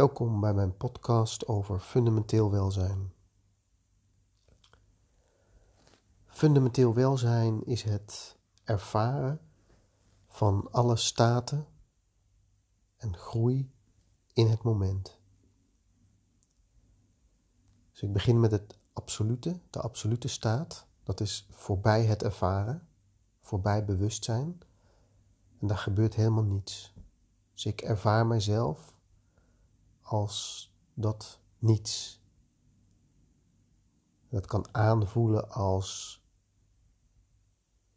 Welkom bij mijn podcast over fundamenteel welzijn. Fundamenteel welzijn is het ervaren van alle staten en groei in het moment. Dus ik begin met het absolute, de absolute staat. Dat is voorbij het ervaren, voorbij bewustzijn. En daar gebeurt helemaal niets. Dus ik ervaar mijzelf als dat niets. Dat kan aanvoelen als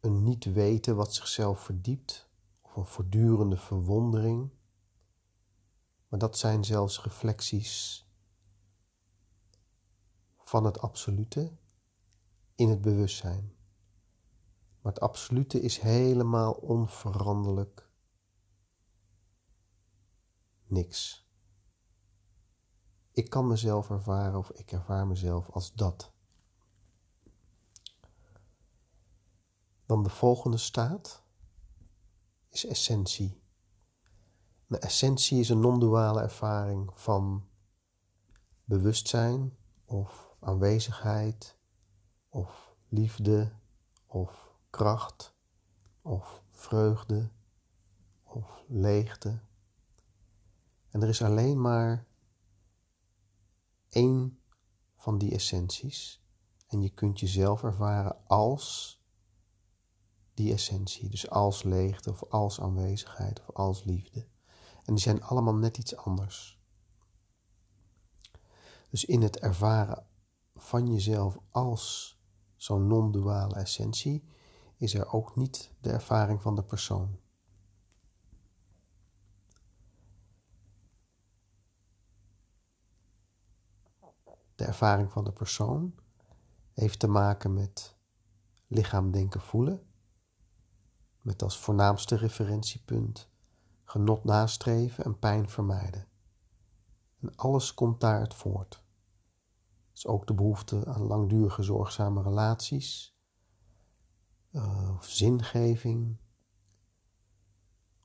een niet weten wat zichzelf verdiept of een voortdurende verwondering. Maar dat zijn zelfs reflecties van het absolute in het bewustzijn. Maar het absolute is helemaal onveranderlijk niks. Ik kan mezelf ervaren of ik ervaar mezelf als dat. Dan de volgende staat is essentie. De essentie is een non-duale ervaring van bewustzijn of aanwezigheid of liefde of kracht of vreugde of leegte. En er is alleen maar één van die essenties. En je kunt jezelf ervaren als die essentie. Dus als leegte of als aanwezigheid of als liefde. En die zijn allemaal net iets anders. Dus in het ervaren van jezelf als zo'n non-duale essentie is er ook niet de ervaring van de persoon. De ervaring van de persoon heeft te maken met lichaam, denken, voelen. Met als voornaamste referentiepunt genot nastreven en pijn vermijden. En alles komt daaruit voort. Dus ook de behoefte aan langdurige zorgzame relaties, uh, of zingeving,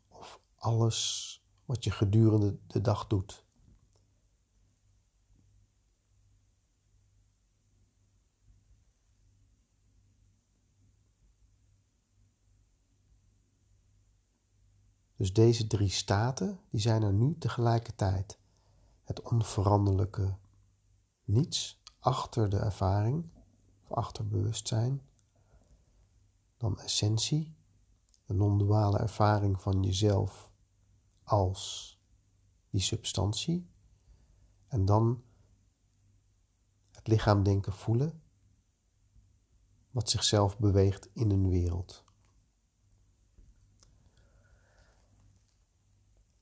of alles wat je gedurende de dag doet. Dus deze drie staten, die zijn er nu tegelijkertijd. Het onveranderlijke niets achter de ervaring, of achter bewustzijn. Dan essentie, de non-duale ervaring van jezelf als die substantie. En dan het lichaam denken voelen, wat zichzelf beweegt in een wereld.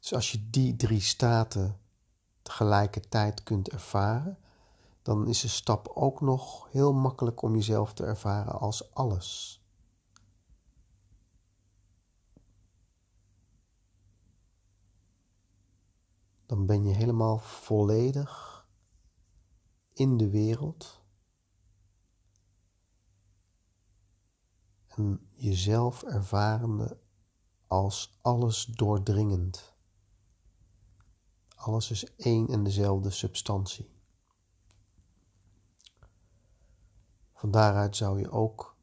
Dus als je die drie staten tegelijkertijd kunt ervaren, dan is de stap ook nog heel makkelijk om jezelf te ervaren als alles. Dan ben je helemaal volledig in de wereld en jezelf ervarende als alles doordringend. Alles is één en dezelfde substantie. Van daaruit zou je ook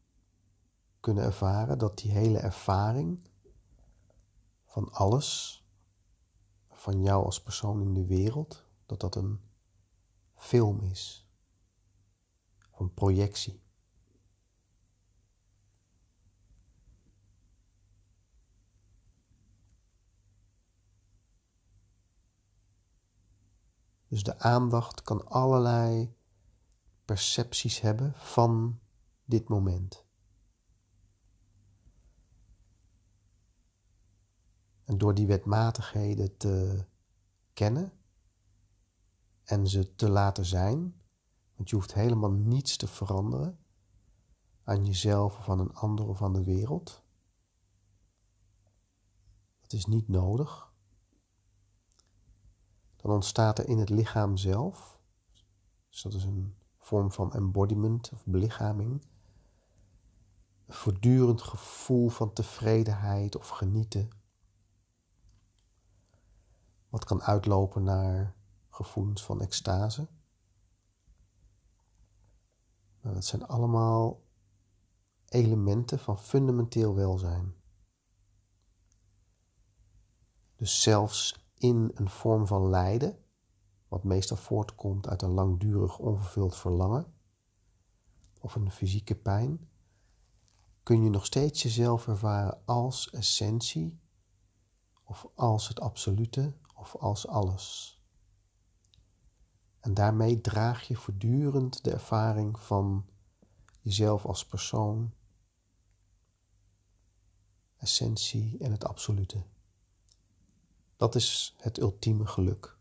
kunnen ervaren dat die hele ervaring van alles, van jou als persoon in de wereld, dat dat een film is, een projectie. Dus de aandacht kan allerlei percepties hebben van dit moment. En door die wetmatigheden te kennen en ze te laten zijn, want je hoeft helemaal niets te veranderen aan jezelf of aan een ander of aan de wereld. Dat is niet nodig dan ontstaat er in het lichaam zelf, dus dat is een vorm van embodiment of belichaming, een voortdurend gevoel van tevredenheid of genieten, wat kan uitlopen naar gevoelens van extase. Nou, dat zijn allemaal elementen van fundamenteel welzijn. Dus zelfs in een vorm van lijden, wat meestal voortkomt uit een langdurig onvervuld verlangen of een fysieke pijn, kun je nog steeds jezelf ervaren als essentie of als het absolute of als alles. En daarmee draag je voortdurend de ervaring van jezelf als persoon, essentie en het absolute. Dat is het ultieme geluk.